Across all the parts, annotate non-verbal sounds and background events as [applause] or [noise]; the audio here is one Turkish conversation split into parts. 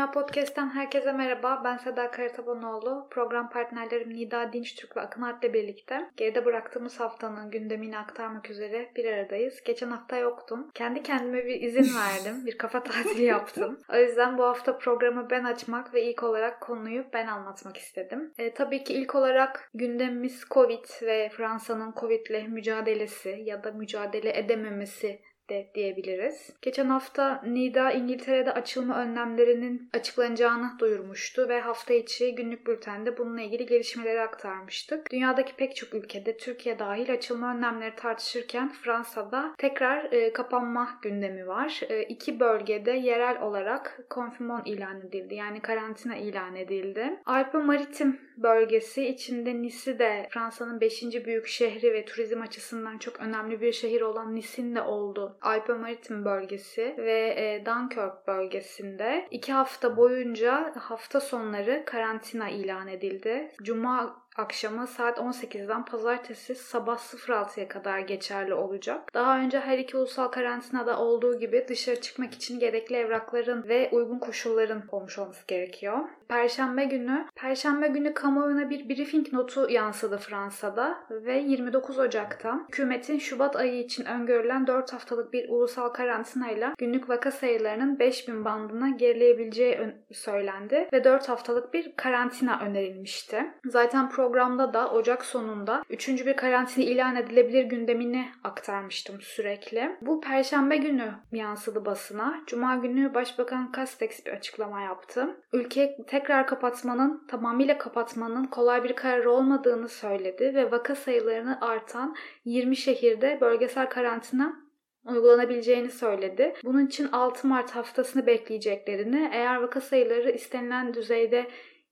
Dünya Podcast'ten herkese merhaba. Ben Seda Karatabanoğlu. Program partnerlerim Nida Dinçtürk ve Akın Alp'le birlikte geride bıraktığımız haftanın gündemini aktarmak üzere bir aradayız. Geçen hafta yoktum. Kendi kendime bir izin [laughs] verdim. bir kafa tatili yaptım. O yüzden bu hafta programı ben açmak ve ilk olarak konuyu ben anlatmak istedim. E, tabii ki ilk olarak gündemimiz Covid ve Fransa'nın Covid'le mücadelesi ya da mücadele edememesi de diyebiliriz. Geçen hafta Nida İngiltere'de açılma önlemlerinin açıklanacağını duyurmuştu ve hafta içi günlük bültende bununla ilgili gelişmeleri aktarmıştık. Dünyadaki pek çok ülkede Türkiye dahil açılma önlemleri tartışırken Fransa'da tekrar e, kapanma gündemi var. E, iki bölgede yerel olarak konfinman ilan edildi. Yani karantina ilan edildi. Alpes Maritim bölgesi içinde Nice'i de Fransa'nın 5. büyük şehri ve turizm açısından çok önemli bir şehir olan Nice'in de olduğu Alpe Maritim bölgesi ve e, Dunkirk bölgesinde iki hafta boyunca hafta sonları karantina ilan edildi. Cuma akşamı saat 18'den pazartesi sabah 06'ya kadar geçerli olacak. Daha önce her iki ulusal karantinada olduğu gibi dışarı çıkmak için gerekli evrakların ve uygun koşulların olmuş olması gerekiyor. Perşembe günü, Perşembe günü kamuoyuna bir briefing notu yansıdı Fransa'da ve 29 Ocak'ta hükümetin Şubat ayı için öngörülen 4 haftalık bir ulusal karantinayla günlük vaka sayılarının 5000 bandına gerileyebileceği söylendi ve 4 haftalık bir karantina önerilmişti. Zaten programda da Ocak sonunda 3. bir karantina ilan edilebilir gündemini aktarmıştım sürekli. Bu perşembe günü yansıdı basına. Cuma günü Başbakan Castex bir açıklama yaptı. Ülke tekrar kapatmanın, tamamıyla kapatmanın kolay bir karar olmadığını söyledi ve vaka sayılarını artan 20 şehirde bölgesel karantina uygulanabileceğini söyledi. Bunun için 6 Mart haftasını bekleyeceklerini, eğer vaka sayıları istenilen düzeyde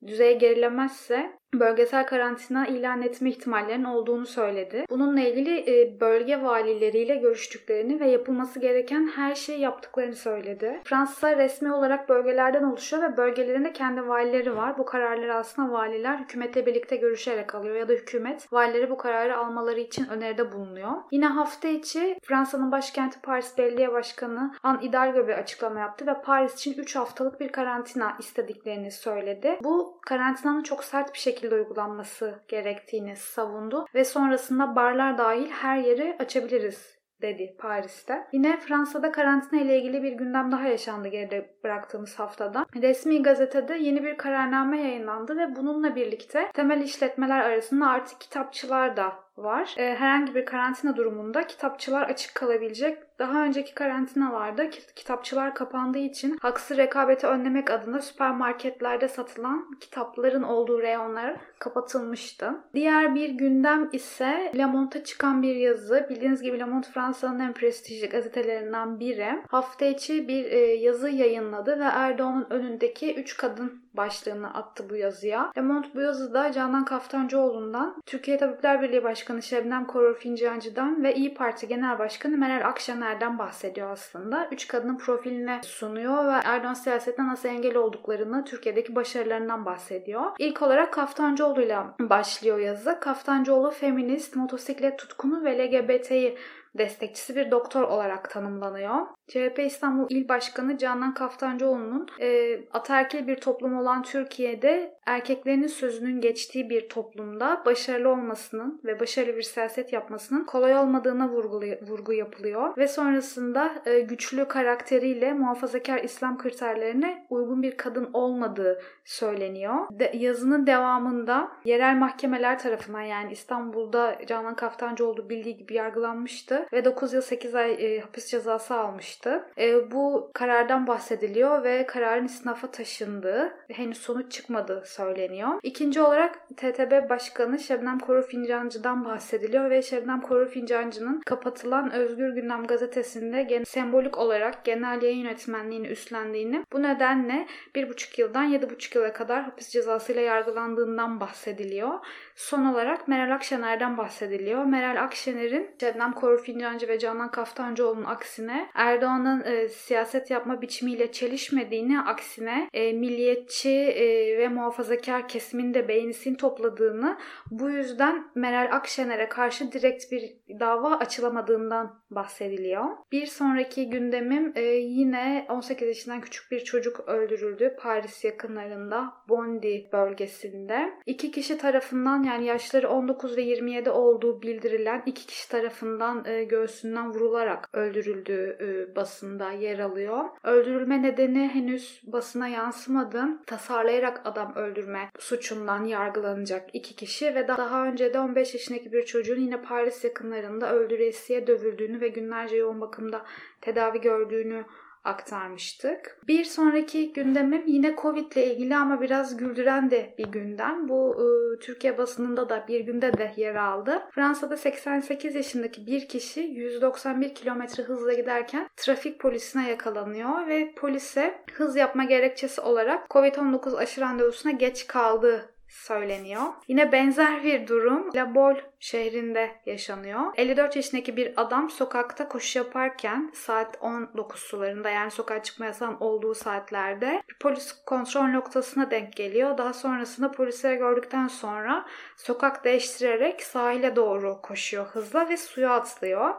düzeye gerilemezse bölgesel karantina ilan etme ihtimallerinin olduğunu söyledi. Bununla ilgili bölge valileriyle görüştüklerini ve yapılması gereken her şeyi yaptıklarını söyledi. Fransa resmi olarak bölgelerden oluşuyor ve bölgelerinde kendi valileri var. Bu kararları aslında valiler hükümete birlikte görüşerek alıyor ya da hükümet valileri bu kararı almaları için öneride bulunuyor. Yine hafta içi Fransa'nın başkenti Paris Belediye Başkanı Anne Hidalgo bir açıklama yaptı ve Paris için 3 haftalık bir karantina istediklerini söyledi. Bu karantinanın çok sert bir şekilde şekilde uygulanması gerektiğini savundu ve sonrasında barlar dahil her yeri açabiliriz dedi Paris'te. Yine Fransa'da karantina ile ilgili bir gündem daha yaşandı geride bıraktığımız haftada. Resmi gazetede yeni bir kararname yayınlandı ve bununla birlikte temel işletmeler arasında artık kitapçılar da var. Herhangi bir karantina durumunda kitapçılar açık kalabilecek. Daha önceki karantinalarda kitapçılar kapandığı için haksız rekabeti önlemek adına süpermarketlerde satılan kitapların olduğu reyonlar kapatılmıştı. Diğer bir gündem ise Le Monde'a çıkan bir yazı. Bildiğiniz gibi Le Monde Fransa'nın en prestijli gazetelerinden biri. Hafta içi bir yazı yayınladı ve Erdoğan'ın önündeki 3 kadın başlığını attı bu yazıya. Le Monde bu yazıda Canan Kaftancıoğlu'ndan, Türkiye Tabipler Birliği Başkanı Şebnem Korur Fincancı'dan ve İyi Parti Genel Başkanı Meral Akşener'den bahsediyor aslında. Üç kadının profiline sunuyor ve Erdoğan siyasetine nasıl engel olduklarını, Türkiye'deki başarılarından bahsediyor. İlk olarak Kaftancıoğlu'yla başlıyor yazı. Kaftancıoğlu feminist, motosiklet tutkunu ve LGBT'yi destekçisi bir doktor olarak tanımlanıyor. CHP İstanbul İl Başkanı Canan Kaftancıoğlu'nun e, ataerkil bir toplum olan Türkiye'de erkeklerinin sözünün geçtiği bir toplumda başarılı olmasının ve başarılı bir siyaset yapmasının kolay olmadığına vurgu, vurgu yapılıyor. Ve sonrasında e, güçlü karakteriyle muhafazakar İslam kriterlerine uygun bir kadın olmadığı söyleniyor. De, yazının devamında yerel mahkemeler tarafından yani İstanbul'da Canan Kaftancıoğlu bildiği gibi yargılanmıştı ve 9 yıl 8 ay e, hapis cezası almıştı. E, bu karardan bahsediliyor ve kararın isnafa taşındığı henüz sonuç çıkmadığı söyleniyor. İkinci olarak TTB Başkanı Şebnem Korur Fincancı'dan bahsediliyor ve Şebnem Korur Fincancı'nın kapatılan Özgür Gündem gazetesinde gen- sembolik olarak genel yayın yönetmenliğini üstlendiğini bu nedenle 1,5 yıldan 7,5 yıla kadar hapis cezasıyla yargılandığından bahsediliyor. Son olarak Meral Akşener'den bahsediliyor. Meral Akşener'in Şebnem Korur ve Canan Kaftancıoğlu'nun aksine Erdoğan'ın e, siyaset yapma biçimiyle çelişmediğini aksine e, milliyetçi e, ve muhafazakar kesimin de beğenisini topladığını bu yüzden Meral Akşener'e karşı direkt bir dava açılamadığından bahsediliyor. Bir sonraki gündemim e, yine 18 yaşından küçük bir çocuk öldürüldü Paris yakınlarında Bondi bölgesinde. İki kişi tarafından yani yaşları 19 ve 27 olduğu bildirilen iki kişi tarafından e, göğsünden vurularak öldürüldüğü e, basında yer alıyor. Öldürülme nedeni henüz basına yansımadı. Tasarlayarak adam öldürme suçundan yargılanacak iki kişi ve daha önce de 15 yaşındaki bir çocuğun yine Paris yakınlarında öldüresiye dövüldüğünü ve günlerce yoğun bakımda tedavi gördüğünü aktarmıştık. Bir sonraki gündemim yine Covid ile ilgili ama biraz güldüren de bir gündem. Bu e, Türkiye basınında da bir günde de yer aldı. Fransa'da 88 yaşındaki bir kişi 191 km hızla giderken trafik polisine yakalanıyor ve polise hız yapma gerekçesi olarak Covid-19 aşı randevusuna geç kaldığı söyleniyor. Yine benzer bir durum La Bol şehrinde yaşanıyor. 54 yaşındaki bir adam sokakta koşu yaparken saat 19 sularında yani sokağa çıkma yasağın olduğu saatlerde bir polis kontrol noktasına denk geliyor. Daha sonrasında polisleri gördükten sonra sokak değiştirerek sahile doğru koşuyor hızla ve suya atlıyor.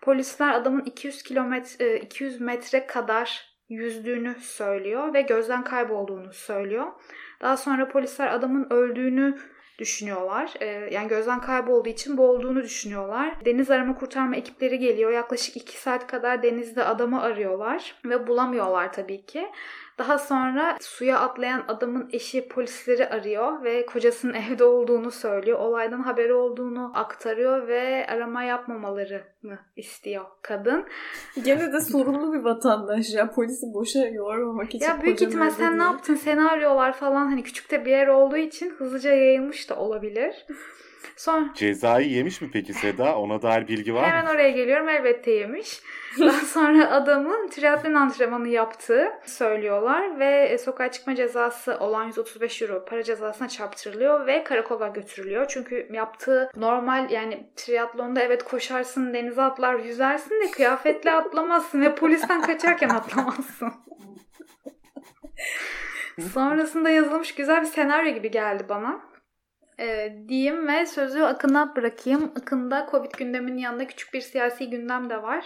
Polisler adamın 200 kilometre 200 metre kadar yüzdüğünü söylüyor ve gözden kaybolduğunu söylüyor. Daha sonra polisler adamın öldüğünü düşünüyorlar. Ee, yani gözden kaybolduğu için boğulduğunu düşünüyorlar. Deniz arama kurtarma ekipleri geliyor. Yaklaşık 2 saat kadar denizde adamı arıyorlar ve bulamıyorlar tabii ki. Daha sonra suya atlayan adamın eşi polisleri arıyor ve kocasının [laughs] evde olduğunu söylüyor. Olaydan haberi olduğunu aktarıyor ve arama yapmamalarını istiyor kadın. [laughs] Gene de sorumlu bir vatandaş ya. Polisi boşa yormamak için. Ya büyük ihtimal sen ne yaptın? Seni arıyorlar falan. Hani küçük de bir yer olduğu için hızlıca yayılmış da olabilir. Son... Cezayı yemiş mi peki Seda? Ona dair bilgi var Hemen mı? oraya geliyorum. Elbette yemiş. Daha [laughs] sonra adamın triatlon antrenmanı yaptığı söylüyorlar ve sokağa çıkma cezası olan 135 euro para cezasına çarptırılıyor ve karakola götürülüyor. Çünkü yaptığı normal yani triatlonda evet koşarsın, denize atlar, yüzersin de kıyafetle [laughs] atlamazsın ve polisten kaçarken atlamazsın. [laughs] Sonrasında yazılmış güzel bir senaryo gibi geldi bana e, diyeyim ve sözü Akın'a bırakayım. Akın'da Covid gündeminin yanında küçük bir siyasi gündem de var.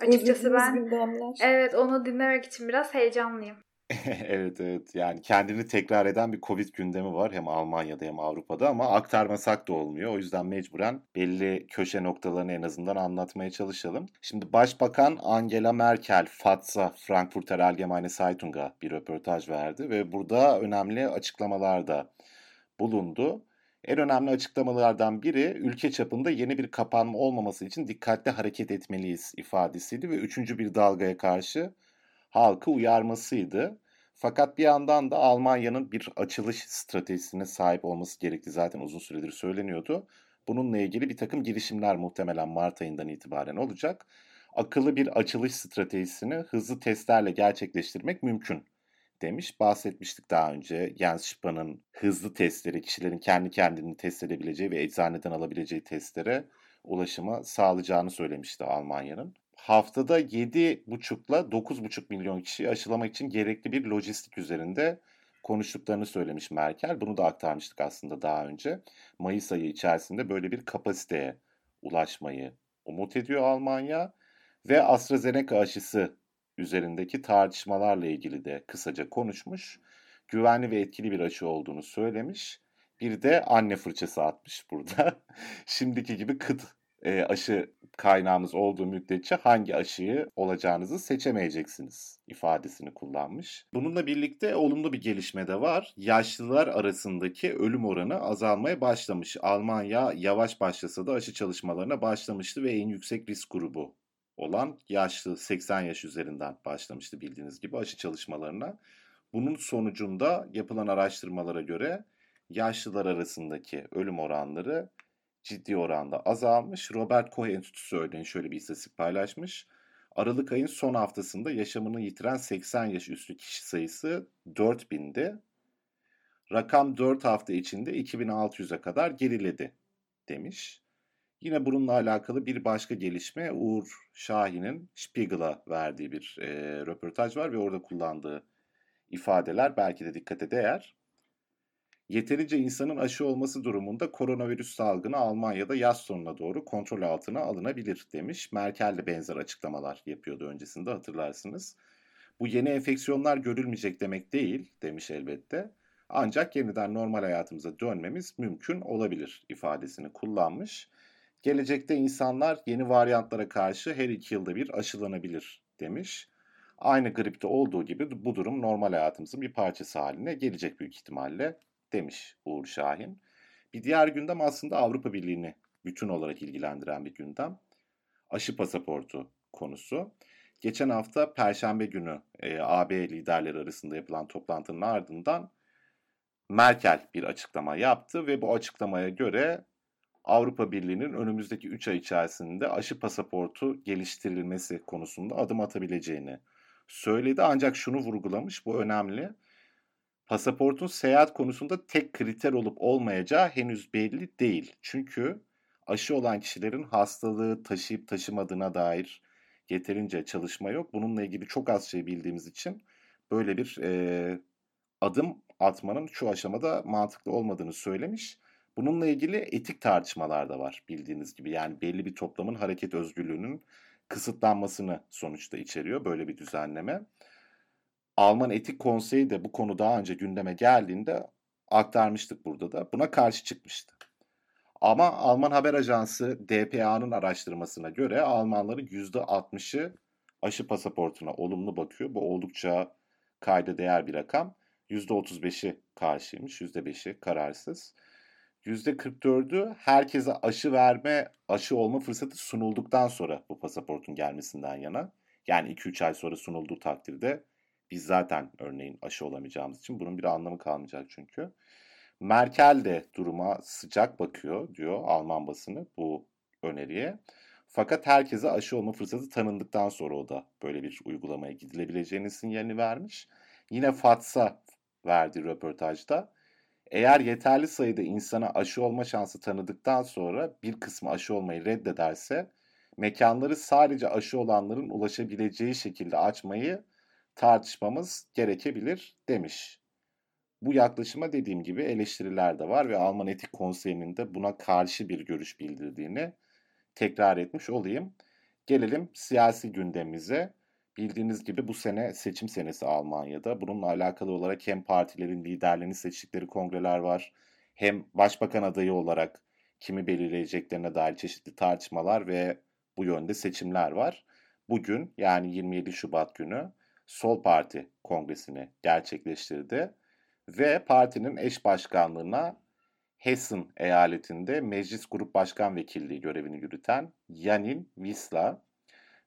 Açıkçası ben gündemler. evet onu dinlemek için biraz heyecanlıyım. [laughs] evet evet yani kendini tekrar eden bir Covid gündemi var hem Almanya'da hem Avrupa'da ama aktarmasak da olmuyor. O yüzden mecburen belli köşe noktalarını en azından anlatmaya çalışalım. Şimdi Başbakan Angela Merkel Fatsa Frankfurter Allgemeine Zeitung'a bir röportaj verdi ve burada önemli açıklamalarda bulundu. En önemli açıklamalardan biri ülke çapında yeni bir kapanma olmaması için dikkatli hareket etmeliyiz ifadesiydi ve üçüncü bir dalgaya karşı halkı uyarmasıydı. Fakat bir yandan da Almanya'nın bir açılış stratejisine sahip olması gerektiği zaten uzun süredir söyleniyordu. Bununla ilgili bir takım girişimler muhtemelen Mart ayından itibaren olacak. Akıllı bir açılış stratejisini hızlı testlerle gerçekleştirmek mümkün demiş. Bahsetmiştik daha önce Jens Spahn hızlı testleri, kişilerin kendi kendini test edebileceği ve eczaneden alabileceği testlere ulaşımı sağlayacağını söylemişti Almanya'nın. Haftada 7,5 ile 9,5 milyon kişiyi aşılamak için gerekli bir lojistik üzerinde konuştuklarını söylemiş Merkel. Bunu da aktarmıştık aslında daha önce. Mayıs ayı içerisinde böyle bir kapasiteye ulaşmayı umut ediyor Almanya ve AstraZeneca aşısı üzerindeki tartışmalarla ilgili de kısaca konuşmuş. Güvenli ve etkili bir aşı olduğunu söylemiş. Bir de anne fırçası atmış burada. [laughs] Şimdiki gibi kıt e, aşı kaynağımız olduğu müddetçe hangi aşıyı olacağınızı seçemeyeceksiniz ifadesini kullanmış. Bununla birlikte olumlu bir gelişme de var. Yaşlılar arasındaki ölüm oranı azalmaya başlamış. Almanya yavaş başlasa da aşı çalışmalarına başlamıştı ve en yüksek risk grubu olan yaşlı 80 yaş üzerinden başlamıştı bildiğiniz gibi aşı çalışmalarına. Bunun sonucunda yapılan araştırmalara göre yaşlılar arasındaki ölüm oranları ciddi oranda azalmış. Robert Koch Enstitüsü örneğin şöyle bir istatistik paylaşmış. Aralık ayın son haftasında yaşamını yitiren 80 yaş üstü kişi sayısı 4000'di. Rakam 4 hafta içinde 2600'e kadar geriledi demiş. Yine bununla alakalı bir başka gelişme Uğur Şahin'in Spiegel'a verdiği bir e, röportaj var ve orada kullandığı ifadeler belki de dikkate değer. Yeterince insanın aşı olması durumunda koronavirüs salgını Almanya'da yaz sonuna doğru kontrol altına alınabilir demiş. Merkel de benzer açıklamalar yapıyordu öncesinde hatırlarsınız. Bu yeni enfeksiyonlar görülmeyecek demek değil demiş elbette. Ancak yeniden normal hayatımıza dönmemiz mümkün olabilir ifadesini kullanmış. Gelecekte insanlar yeni varyantlara karşı her iki yılda bir aşılanabilir demiş. Aynı gripte olduğu gibi bu durum normal hayatımızın bir parçası haline gelecek büyük ihtimalle demiş Uğur Şahin. Bir diğer gündem aslında Avrupa Birliği'ni bütün olarak ilgilendiren bir gündem. Aşı pasaportu konusu. Geçen hafta Perşembe günü e, AB liderleri arasında yapılan toplantının ardından Merkel bir açıklama yaptı ve bu açıklamaya göre Avrupa Birliği'nin önümüzdeki 3 ay içerisinde aşı pasaportu geliştirilmesi konusunda adım atabileceğini söyledi. Ancak şunu vurgulamış, bu önemli. Pasaportun seyahat konusunda tek kriter olup olmayacağı henüz belli değil. Çünkü aşı olan kişilerin hastalığı taşıyıp taşımadığına dair yeterince çalışma yok. Bununla ilgili çok az şey bildiğimiz için böyle bir e, adım atmanın şu aşamada mantıklı olmadığını söylemiş. Bununla ilgili etik tartışmalar da var bildiğiniz gibi. Yani belli bir toplamın hareket özgürlüğünün kısıtlanmasını sonuçta içeriyor böyle bir düzenleme. Alman Etik Konseyi de bu konu daha önce gündeme geldiğinde aktarmıştık burada da. Buna karşı çıkmıştı. Ama Alman haber ajansı DPA'nın araştırmasına göre Almanların %60'ı aşı pasaportuna olumlu bakıyor. Bu oldukça kayda değer bir rakam. %35'i karşıymış, %5'i kararsız. %44'ü herkese aşı verme, aşı olma fırsatı sunulduktan sonra bu pasaportun gelmesinden yana. Yani 2-3 ay sonra sunulduğu takdirde biz zaten örneğin aşı olamayacağımız için bunun bir anlamı kalmayacak çünkü. Merkel de duruma sıcak bakıyor diyor Alman basını bu öneriye. Fakat herkese aşı olma fırsatı tanındıktan sonra o da böyle bir uygulamaya gidilebileceğini sinyalini vermiş. Yine Fatsa verdiği röportajda eğer yeterli sayıda insana aşı olma şansı tanıdıktan sonra bir kısmı aşı olmayı reddederse mekanları sadece aşı olanların ulaşabileceği şekilde açmayı tartışmamız gerekebilir demiş. Bu yaklaşıma dediğim gibi eleştiriler de var ve Alman Etik Konseyi'nin de buna karşı bir görüş bildirdiğini tekrar etmiş olayım. Gelelim siyasi gündemimize. Bildiğiniz gibi bu sene seçim senesi Almanya'da. Bununla alakalı olarak hem partilerin liderlerini seçtikleri kongreler var, hem başbakan adayı olarak kimi belirleyeceklerine dair çeşitli tartışmalar ve bu yönde seçimler var. Bugün yani 27 Şubat günü Sol Parti kongresini gerçekleştirdi ve partinin eş başkanlığına Hessen eyaletinde Meclis Grup Başkan Vekilliği görevini yürüten Janin Wisla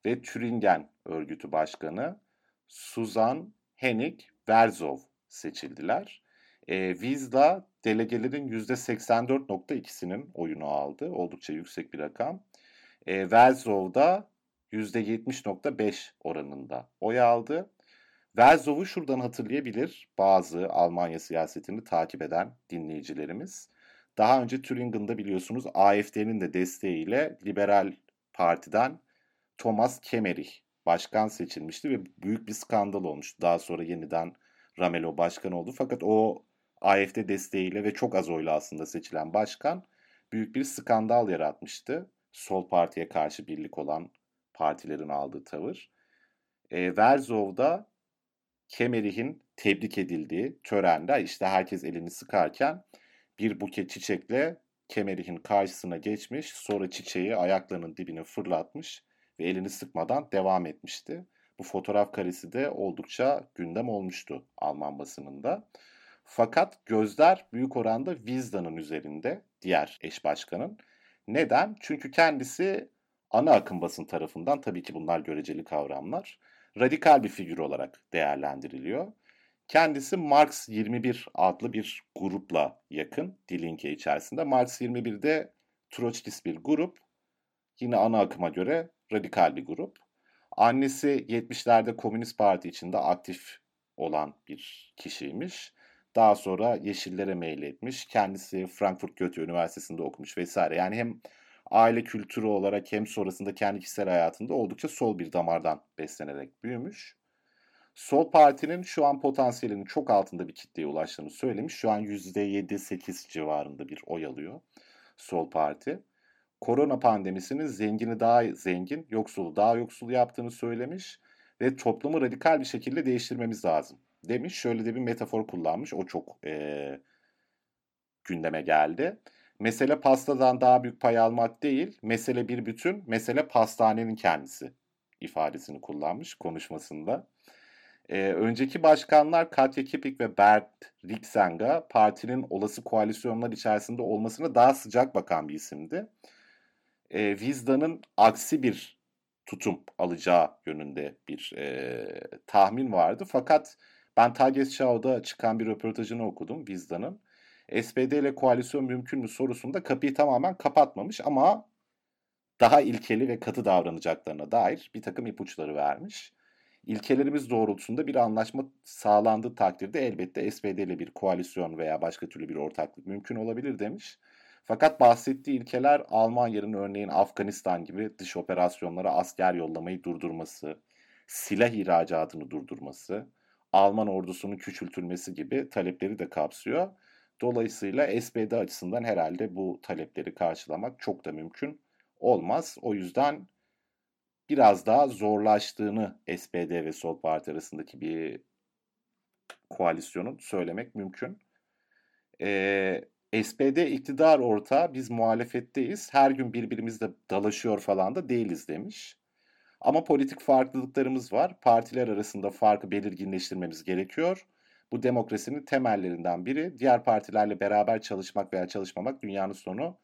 ve Türingen örgütü başkanı Suzan Henik Verzov seçildiler. E, Wisla delegelerin %84.2'sinin oyunu aldı. Oldukça yüksek bir rakam. E, Verzov da %70.5 oranında oy aldı. Verzov'u şuradan hatırlayabilir bazı Almanya siyasetini takip eden dinleyicilerimiz. Daha önce Thüringen'da biliyorsunuz AFD'nin de desteğiyle Liberal Parti'den Thomas Kemmerich başkan seçilmişti ve büyük bir skandal olmuştu. Daha sonra yeniden Ramelo başkan oldu. Fakat o AFD desteğiyle ve çok az oyla aslında seçilen başkan büyük bir skandal yaratmıştı. Sol partiye karşı birlik olan partilerin aldığı tavır. E, Verzov'da Kemerich'in tebrik edildiği törende işte herkes elini sıkarken bir buket çiçekle Kemerich'in karşısına geçmiş sonra çiçeği ayaklarının dibine fırlatmış ve elini sıkmadan devam etmişti. Bu fotoğraf karesi de oldukça gündem olmuştu Alman basınında. Fakat gözler büyük oranda Wizda'nın üzerinde diğer eş başkanın. Neden? Çünkü kendisi ana akım basın tarafından tabii ki bunlar göreceli kavramlar radikal bir figür olarak değerlendiriliyor. Kendisi Marx 21 adlı bir grupla yakın Dilinke içerisinde. Marx 21'de Troçkist bir grup. Yine ana akıma göre radikal bir grup. Annesi 70'lerde Komünist Parti içinde aktif olan bir kişiymiş. Daha sonra Yeşillere meyletmiş. Kendisi Frankfurt Goethe Üniversitesi'nde okumuş vesaire. Yani hem aile kültürü olarak hem sonrasında kendi kişisel hayatında oldukça sol bir damardan beslenerek büyümüş. Sol Parti'nin şu an potansiyelinin çok altında bir kitleye ulaştığını söylemiş. Şu an %7-8 civarında bir oy alıyor Sol Parti. Korona pandemisinin zengini daha zengin, yoksulu daha yoksul yaptığını söylemiş ve toplumu radikal bir şekilde değiştirmemiz lazım demiş. Şöyle de bir metafor kullanmış. O çok e, gündeme geldi. Mesele pastadan daha büyük pay almak değil, mesele bir bütün, mesele pastanenin kendisi ifadesini kullanmış konuşmasında. Ee, önceki başkanlar Katya Kepik ve Bert Riksenga partinin olası koalisyonlar içerisinde olmasına daha sıcak bakan bir isimdi. Ee, Vizda'nın aksi bir tutum alacağı yönünde bir e, tahmin vardı. Fakat ben Tagesschau'da çıkan bir röportajını okudum Vizda'nın. SPD ile koalisyon mümkün mü sorusunda kapıyı tamamen kapatmamış ama daha ilkeli ve katı davranacaklarına dair bir takım ipuçları vermiş. İlkelerimiz doğrultusunda bir anlaşma sağlandığı takdirde elbette SPD ile bir koalisyon veya başka türlü bir ortaklık mümkün olabilir demiş. Fakat bahsettiği ilkeler Almanya'nın örneğin Afganistan gibi dış operasyonlara asker yollamayı durdurması, silah ihracatını durdurması, Alman ordusunun küçültülmesi gibi talepleri de kapsıyor. Dolayısıyla SPD açısından herhalde bu talepleri karşılamak çok da mümkün olmaz. O yüzden biraz daha zorlaştığını SPD ve Sol Parti arasındaki bir koalisyonun söylemek mümkün. Ee, SPD iktidar ortağı biz muhalefetteyiz. Her gün birbirimizle dalaşıyor falan da değiliz demiş. Ama politik farklılıklarımız var. Partiler arasında farkı belirginleştirmemiz gerekiyor. Bu demokrasinin temellerinden biri. Diğer partilerle beraber çalışmak veya çalışmamak dünyanın sonu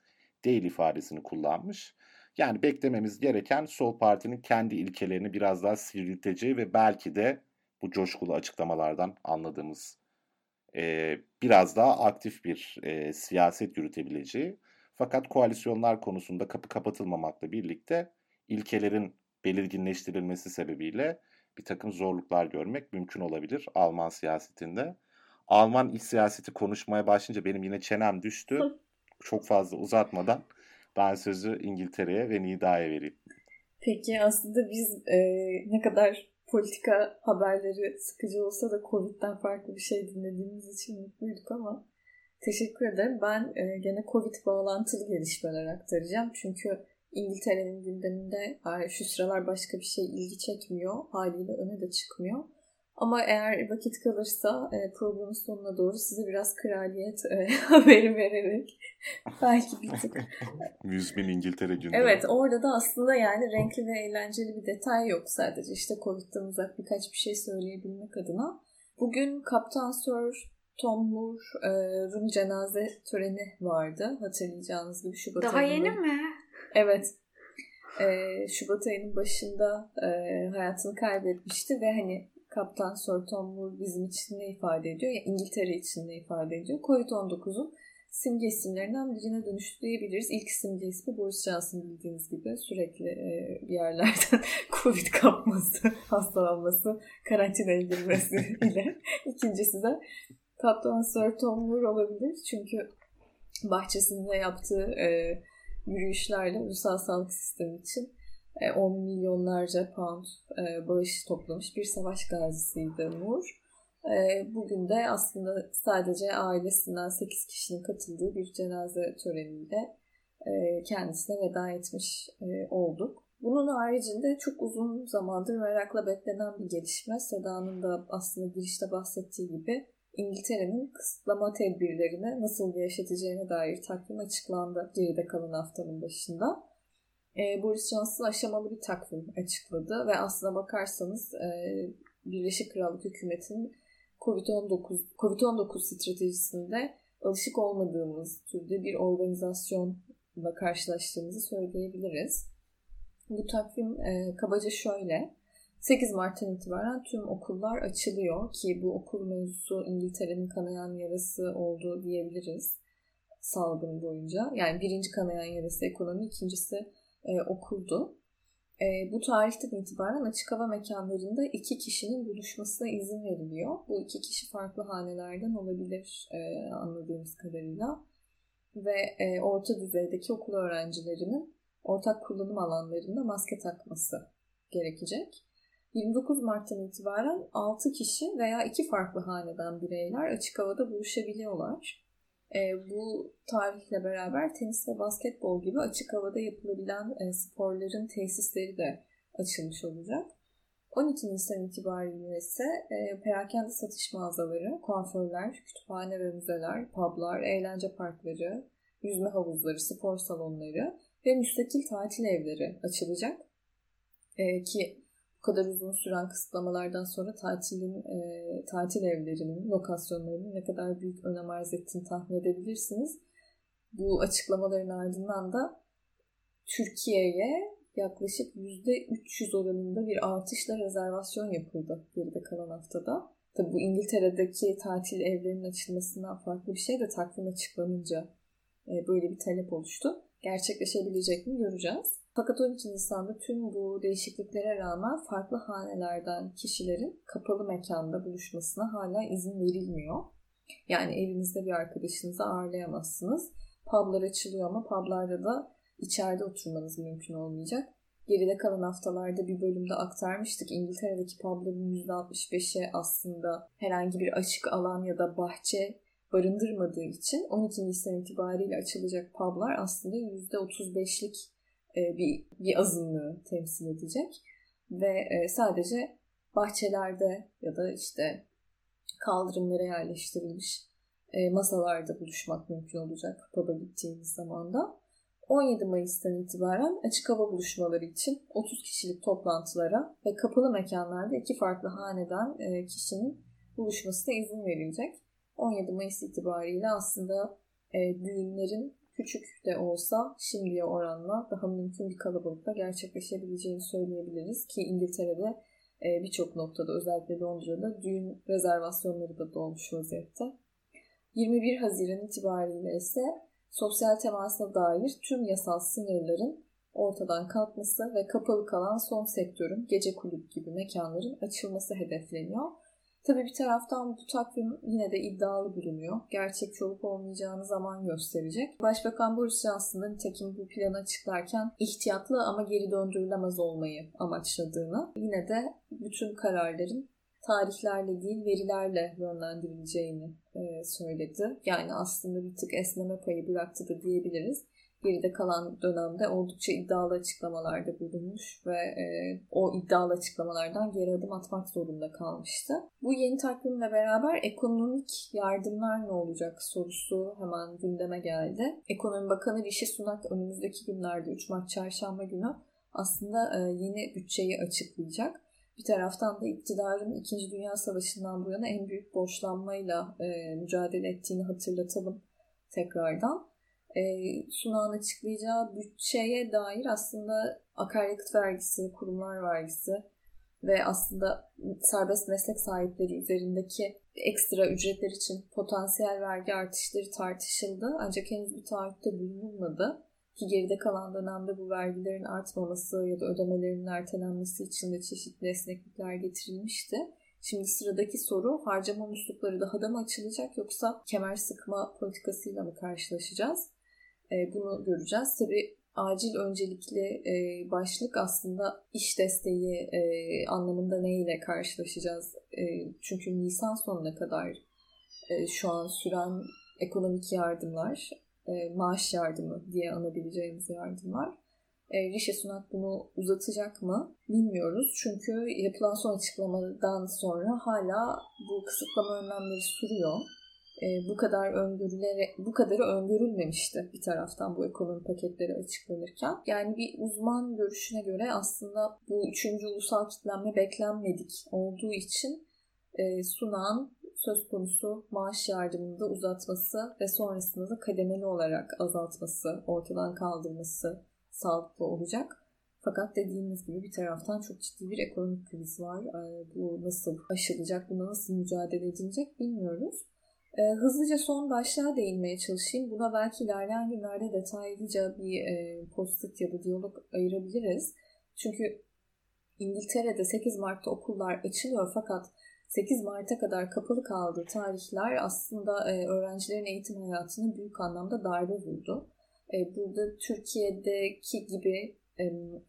değil ifadesini kullanmış. Yani beklememiz gereken Sol Parti'nin kendi ilkelerini biraz daha sivrilteceği ve belki de bu coşkulu açıklamalardan anladığımız e, biraz daha aktif bir e, siyaset yürütebileceği. Fakat koalisyonlar konusunda kapı kapatılmamakla birlikte ilkelerin belirginleştirilmesi sebebiyle bir takım zorluklar görmek mümkün olabilir Alman siyasetinde. Alman iç siyaseti konuşmaya başlayınca benim yine çenem düştü. Çok fazla uzatmadan ben sözü İngiltere'ye ve Nida'ya vereyim. Peki aslında biz e, ne kadar politika haberleri sıkıcı olsa da Covid'den farklı bir şey dinlediğimiz için mutluyduk ama teşekkür ederim. Ben e, gene Covid bağlantılı gelişmeler aktaracağım. Çünkü İngiltere'nin gündeminde şu sıralar başka bir şey ilgi çekmiyor. Haliyle öne de çıkmıyor. Ama eğer vakit kalırsa e, programın sonuna doğru size biraz kraliyet e, [laughs] haberi vererek [laughs] belki bir tık. [laughs] 100 bin İngiltere gündemi. Evet orada da aslında yani renkli ve eğlenceli bir detay yok sadece. işte Covid'den uzak birkaç bir şey söyleyebilmek adına. Bugün Kaptan Sir Tom Moore'un e, cenaze töreni vardı. Hatırlayacağınız gibi Şubat Daha ayında. yeni mi? Evet. Ee, Şubat ayının başında e, hayatını kaybetmişti ve hani Kaptan Sir Tom Moore bizim için ne ifade ediyor? Ya İngiltere için ne ifade ediyor? Covid-19'un simge isimlerinden birine dönüştü diyebiliriz. İlk simge ismi Boris Johnson bildiğiniz gibi sürekli e, bir yerlerden [laughs] Covid kapması, [laughs] hastalanması, karantinaya girmesi [laughs] ile. İkincisi de Kaptan Sir Tom Moore olabilir. Çünkü bahçesinde yaptığı e, yürüyüşlerle ulusal sağlık sistemi için 10 e, milyonlarca pound e, bağış toplamış bir savaş gazisiydi Moore. E, bugün de aslında sadece ailesinden 8 kişinin katıldığı bir cenaze töreniyle kendisine veda etmiş olduk. Bunun haricinde çok uzun zamandır merakla beklenen bir gelişme. Seda'nın da aslında girişte bahsettiği gibi İngiltere'nin kısıtlama tedbirlerini nasıl gevşeteceğine dair takvim açıklandı geride kalan haftanın başında. E, Boris Johnson aşamalı bir takvim açıkladı ve aslına bakarsanız e, Birleşik Krallık hükümetinin COVID-19 COVID-19 stratejisinde alışık olmadığımız türde bir organizasyonla karşılaştığımızı söyleyebiliriz. Bu takvim e, kabaca şöyle. 8 Mart'tan itibaren tüm okullar açılıyor ki bu okul mevzusu İngiltere'nin kanayan yarası oldu diyebiliriz salgın boyunca. Yani birinci kanayan yarası ekonomi, ikincisi e, okuldu. E, bu tarihten itibaren açık hava mekanlarında iki kişinin buluşmasına izin veriliyor. Bu iki kişi farklı hanelerden olabilir e, anladığımız kadarıyla. ve e, orta düzeydeki okul öğrencilerinin ortak kullanım alanlarında maske takması gerekecek. 29 Mart'tan itibaren 6 kişi veya 2 farklı haneden bireyler açık havada buluşabiliyorlar. E, bu tarihle beraber tenis ve basketbol gibi açık havada yapılabilen e, sporların tesisleri de açılmış olacak. 12 Nisan itibariyle ise e, perakende satış mağazaları, kuaförler, kütüphane ve müzeler, publar, eğlence parkları, yüzme havuzları, spor salonları ve müstakil tatil evleri açılacak. E, ki bu kadar uzun süren kısıtlamalardan sonra tatilin e, tatil evlerinin, lokasyonlarının ne kadar büyük önem arz ettiğini tahmin edebilirsiniz. Bu açıklamaların ardından da Türkiye'ye yaklaşık %300 oranında bir artışla rezervasyon yapıldı geride kalan haftada. Tabi bu İngiltere'deki tatil evlerinin açılmasından farklı bir şey de takvim açıklanınca e, böyle bir talep oluştu. Gerçekleşebilecek mi göreceğiz. Fakat 12 Nisan'da tüm bu değişikliklere rağmen farklı hanelerden kişilerin kapalı mekanda buluşmasına hala izin verilmiyor. Yani evinizde bir arkadaşınızı ağırlayamazsınız. Publar açılıyor ama publarda da içeride oturmanız mümkün olmayacak. Geride kalan haftalarda bir bölümde aktarmıştık. İngiltere'deki pubların %65'e aslında herhangi bir açık alan ya da bahçe barındırmadığı için 12 Nisan itibariyle açılacak publar aslında %35'lik e, bir, bir azınlığı temsil edecek. Ve e, sadece bahçelerde ya da işte kaldırımlara yerleştirilmiş e, masalarda buluşmak mümkün olacak pub'a gittiğiniz zaman da. 17 Mayıs'tan itibaren açık hava buluşmaları için 30 kişilik toplantılara ve kapalı mekanlarda iki farklı haneden kişinin buluşmasına izin verilecek. 17 Mayıs itibariyle aslında düğünlerin küçük de olsa şimdiye oranla daha mümkün bir kalabalıkta gerçekleşebileceğini söyleyebiliriz ki İngiltere'de e, birçok noktada özellikle Londra'da düğün rezervasyonları da dolmuş vaziyette. 21 Haziran itibariyle ise sosyal temasına dair tüm yasal sınırların ortadan kalkması ve kapalı kalan son sektörün gece kulüp gibi mekanların açılması hedefleniyor. Tabii bir taraftan bu takvim yine de iddialı bulunuyor. Gerçekçi olup olmayacağını zaman gösterecek. Başbakan Boris Johnson nitekim bu planı açıklarken ihtiyatlı ama geri döndürülemez olmayı amaçladığını, yine de bütün kararların tarihlerle değil verilerle yönlendirileceğini söyledi. Yani aslında bir tık esneme payı bıraktı da diyebiliriz geride kalan dönemde oldukça iddialı açıklamalarda bulunmuş ve e, o iddialı açıklamalardan geri adım atmak zorunda kalmıştı. Bu yeni takvimle beraber ekonomik yardımlar ne olacak sorusu hemen gündeme geldi. Ekonomi Bakanı Rishi Sunak önümüzdeki günlerde 3 Mart çarşamba günü aslında e, yeni bütçeyi açıklayacak. Bir taraftan da iktidarın 2. Dünya Savaşı'ndan bu yana en büyük borçlanmayla e, mücadele ettiğini hatırlatalım tekrardan e, sunağın açıklayacağı bütçeye dair aslında akaryakıt vergisi, kurumlar vergisi ve aslında serbest meslek sahipleri üzerindeki ekstra ücretler için potansiyel vergi artışları tartışıldı. Ancak henüz bir taahhütte bulunulmadı. Ki geride kalan dönemde bu vergilerin artmaması ya da ödemelerin ertelenmesi için de çeşitli esneklikler getirilmişti. Şimdi sıradaki soru harcama muslukları daha da mı açılacak yoksa kemer sıkma politikasıyla mı karşılaşacağız? E, bunu göreceğiz. Tabii acil öncelikli e, başlık aslında iş desteği e, anlamında neyle karşılaşacağız? çünkü Nisan sonuna kadar şu an süren ekonomik yardımlar, maaş yardımı diye anabileceğimiz yardımlar. E, Rishi Sunak bunu uzatacak mı bilmiyoruz. Çünkü yapılan son açıklamadan sonra hala bu kısıtlama önlemleri sürüyor e, bu kadar öngörülerek bu kadarı öngörülmemişti bir taraftan bu ekonomi paketleri açıklanırken. Yani bir uzman görüşüne göre aslında bu üçüncü ulusal kitlenme beklenmedik olduğu için e, sunan söz konusu maaş yardımını da uzatması ve sonrasında da kademeli olarak azaltması, ortadan kaldırması sağlıklı olacak. Fakat dediğimiz gibi bir taraftan çok ciddi bir ekonomik kriz var. E, bu nasıl aşılacak, buna nasıl mücadele edilecek bilmiyoruz. E, hızlıca son başlığa değinmeye çalışayım. Buna belki ilerleyen günlerde detaylıca bir e, post ya da diyalog ayırabiliriz. Çünkü İngiltere'de 8 Mart'ta okullar açılıyor fakat 8 Mart'a kadar kapalı kaldığı tarihler aslında e, öğrencilerin eğitim hayatına büyük anlamda darbe vurdu. E, burada Türkiye'deki gibi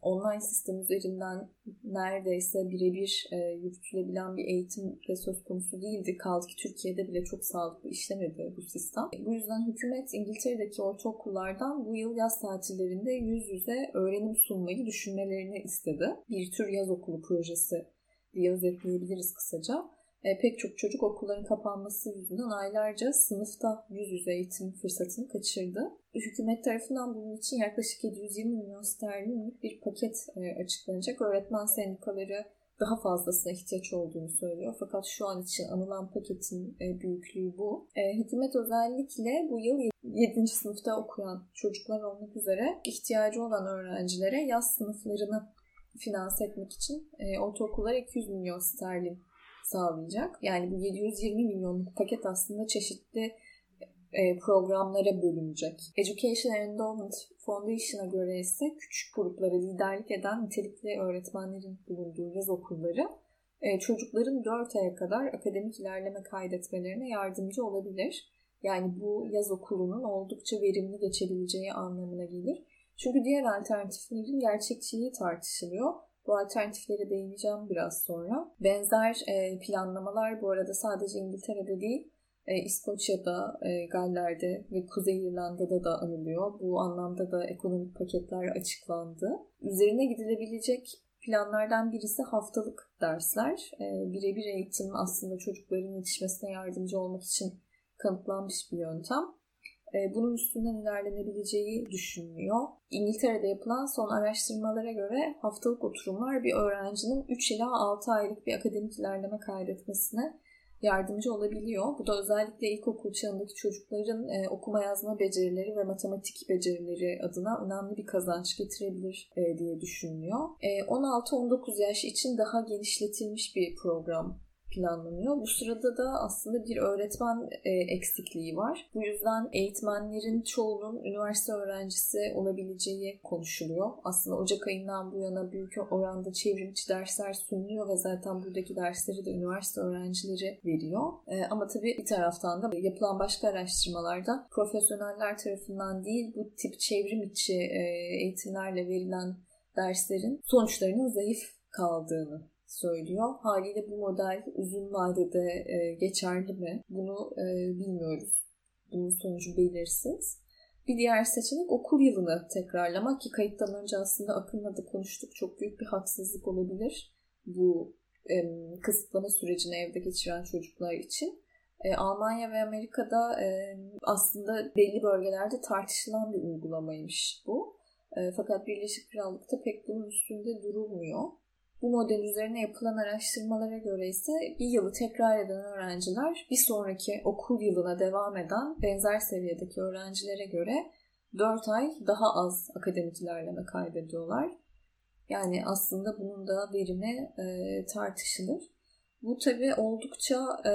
online sistem üzerinden neredeyse birebir e, yürütülebilen bir eğitim de söz konusu değildi. Kaldı ki Türkiye'de bile çok sağlıklı işlemedi bu sistem. Bu yüzden hükümet İngiltere'deki ortaokullardan bu yıl yaz tatillerinde yüz yüze öğrenim sunmayı düşünmelerini istedi. Bir tür yaz okulu projesi diye özetleyebiliriz kısaca. E, pek çok çocuk okulların kapanması yüzünden aylarca sınıfta yüz yüze eğitim fırsatını kaçırdı. Hükümet tarafından bunun için yaklaşık 720 milyon sterlinlik bir paket e, açıklanacak. Öğretmen sendikaları daha fazlasına ihtiyaç olduğunu söylüyor. Fakat şu an için anılan paketin e, büyüklüğü bu. E, hükümet özellikle bu yıl 7. sınıfta okuyan çocuklar olmak üzere ihtiyacı olan öğrencilere yaz sınıflarını finanse etmek için ortaokullara 200 milyon sterlin sağlayacak. Yani bu 720 milyonluk paket aslında çeşitli e, programlara bölünecek. Education Endowment Foundation'a göre ise küçük gruplara liderlik eden nitelikli öğretmenlerin bulunduğu yaz okulları e, çocukların 4 aya kadar akademik ilerleme kaydetmelerine yardımcı olabilir. Yani bu yaz okulunun oldukça verimli geçebileceği anlamına gelir. Çünkü diğer alternatiflerin gerçekçiliği tartışılıyor. Bu alternatiflere değineceğim biraz sonra. Benzer e, planlamalar bu arada sadece İngiltere'de değil, e, İskoçya'da, e, Galler'de ve Kuzey İrlanda'da da anılıyor. Bu anlamda da ekonomik paketler açıklandı. Üzerine gidilebilecek planlardan birisi haftalık dersler. Birebir eğitim aslında çocukların yetişmesine yardımcı olmak için kanıtlanmış bir yöntem. E, bunun üstünden ilerlenebileceği düşünülüyor. İngiltere'de yapılan son araştırmalara göre haftalık oturumlar bir öğrencinin 3 ila 6 aylık bir akademik ilerleme kaydetmesine yardımcı olabiliyor. Bu da özellikle ilkokul çağındaki çocukların e, okuma yazma becerileri ve matematik becerileri adına önemli bir kazanç getirebilir e, diye düşünülüyor. E, 16-19 yaş için daha genişletilmiş bir program planlanıyor. Bu sırada da aslında bir öğretmen e, eksikliği var. Bu yüzden eğitmenlerin çoğunun üniversite öğrencisi olabileceği konuşuluyor. Aslında Ocak ayından bu yana büyük oranda çevrimiçi dersler sunuluyor ve zaten buradaki dersleri de üniversite öğrencileri veriyor. E, ama tabii bir taraftan da yapılan başka araştırmalarda profesyoneller tarafından değil bu tip çevrim içi e, eğitimlerle verilen derslerin sonuçlarının zayıf kaldığını söylüyor. Haliyle bu model uzun vadede e, geçerli mi? Bunu e, bilmiyoruz. Bunun sonucu belirsiz. Bir diğer seçenek okul yılını tekrarlamak ki kayıttan önce aslında Akın'la da konuştuk. Çok büyük bir haksızlık olabilir bu e, kısıtlama sürecini evde geçiren çocuklar için. E, Almanya ve Amerika'da e, aslında belli bölgelerde tartışılan bir uygulamaymış bu. E, fakat Birleşik Krallık'ta pek bunun üstünde durulmuyor. Bu model üzerine yapılan araştırmalara göre ise bir yılı tekrar eden öğrenciler bir sonraki okul yılına devam eden benzer seviyedeki öğrencilere göre 4 ay daha az akademik ilerleme kaydediyorlar. Yani aslında bunun da verimi e, tartışılır. Bu tabi oldukça e,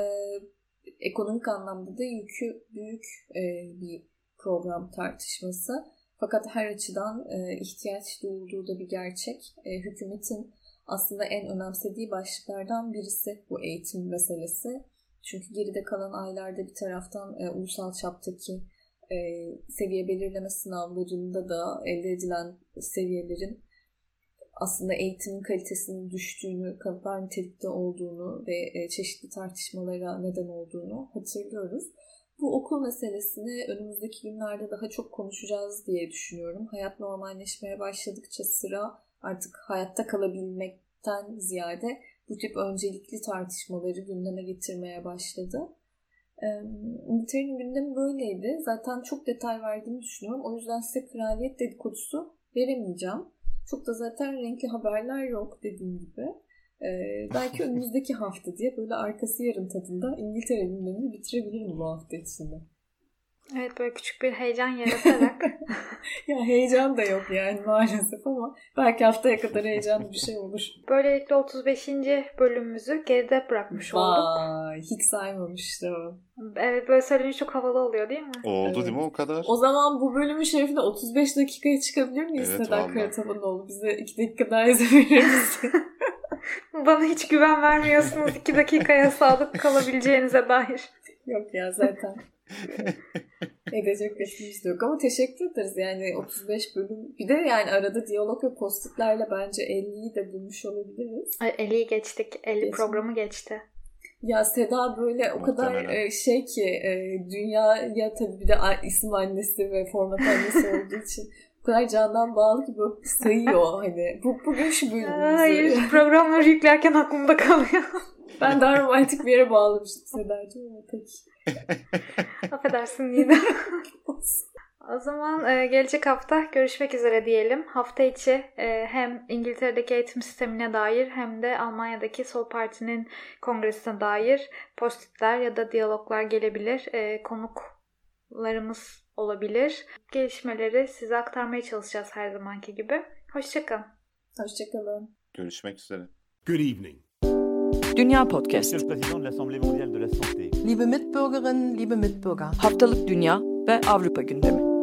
ekonomik anlamda da yükü büyük e, bir program tartışması. Fakat her açıdan e, ihtiyaç duyulduğu da bir gerçek. E, hükümetin aslında en önemsediği başlıklardan birisi bu eğitim meselesi. Çünkü geride kalan aylarda bir taraftan e, ulusal çaptaki e, seviye belirleme sınavlarında da elde edilen seviyelerin aslında eğitimin kalitesinin düştüğünü, kanıtlar nitelikte olduğunu ve e, çeşitli tartışmalara neden olduğunu hatırlıyoruz. Bu okul meselesini önümüzdeki günlerde daha çok konuşacağız diye düşünüyorum. Hayat normalleşmeye başladıkça sıra artık hayatta kalabilmekten ziyade bu tip öncelikli tartışmaları gündeme getirmeye başladı. İngiltere'nin gündemi böyleydi. Zaten çok detay verdiğimi düşünüyorum. O yüzden size kraliyet dedikodusu veremeyeceğim. Çok da zaten renkli haberler yok dediğim gibi. Ee, belki [laughs] önümüzdeki hafta diye böyle arkası yarın tadında İngiltere gündemini bitirebilirim bu hafta içinde. Evet böyle küçük bir heyecan yaratarak. [laughs] ya heyecan da yok yani maalesef ama belki haftaya kadar heyecanlı bir şey olur. [laughs] Böylelikle 35. bölümümüzü geride bırakmış olduk. Vay hiç saymamıştım. Evet böyle söyleyince çok havalı oluyor değil mi? Oldu Evet. değil mi o kadar? O zaman bu bölümün şerefine 35 dakikaya çıkabilir miyiz Evet, Sedat. Karatabanoğlu? Bize 2 dakika daha izin verir misin? [laughs] Bana hiç güven vermiyorsunuz iki dakikaya sadık kalabileceğinize dair. Yok ya zaten. [laughs] Edecek geçmiş yok ama teşekkür ederiz yani 35 bölüm. Bir de yani arada diyalog ve postitlerle bence 50'yi de bulmuş olabiliriz. Ay, 50'yi geçtik. 50 Geçtim. programı geçti. Ya Seda böyle o kadar e, şey ki e, dünyaya tabii bir de isim annesi ve format annesi [laughs] olduğu için o kadar candan bağlı ki böyle sayıyor hani bu bugün şu bölümümüzü. Hayır programları yüklerken aklımda kalıyor. [laughs] Ben daha romantik bir yere bağlamıştım Sedacığım ama peki. [laughs] Affedersin Nida. [laughs] O zaman e, gelecek hafta görüşmek üzere diyelim. Hafta içi e, hem İngiltere'deki eğitim sistemine dair hem de Almanya'daki Sol Parti'nin kongresine dair postitler ya da diyaloglar gelebilir. E, konuklarımız olabilir. Gelişmeleri size aktarmaya çalışacağız her zamanki gibi. Hoşçakalın. Hoşçakalın. Görüşmek üzere. Good evening. Dünya Podcast. Liebe Mitbürgerinnen, liebe Mitbürger. Haftalık Dünya ve Avrupa gündemi.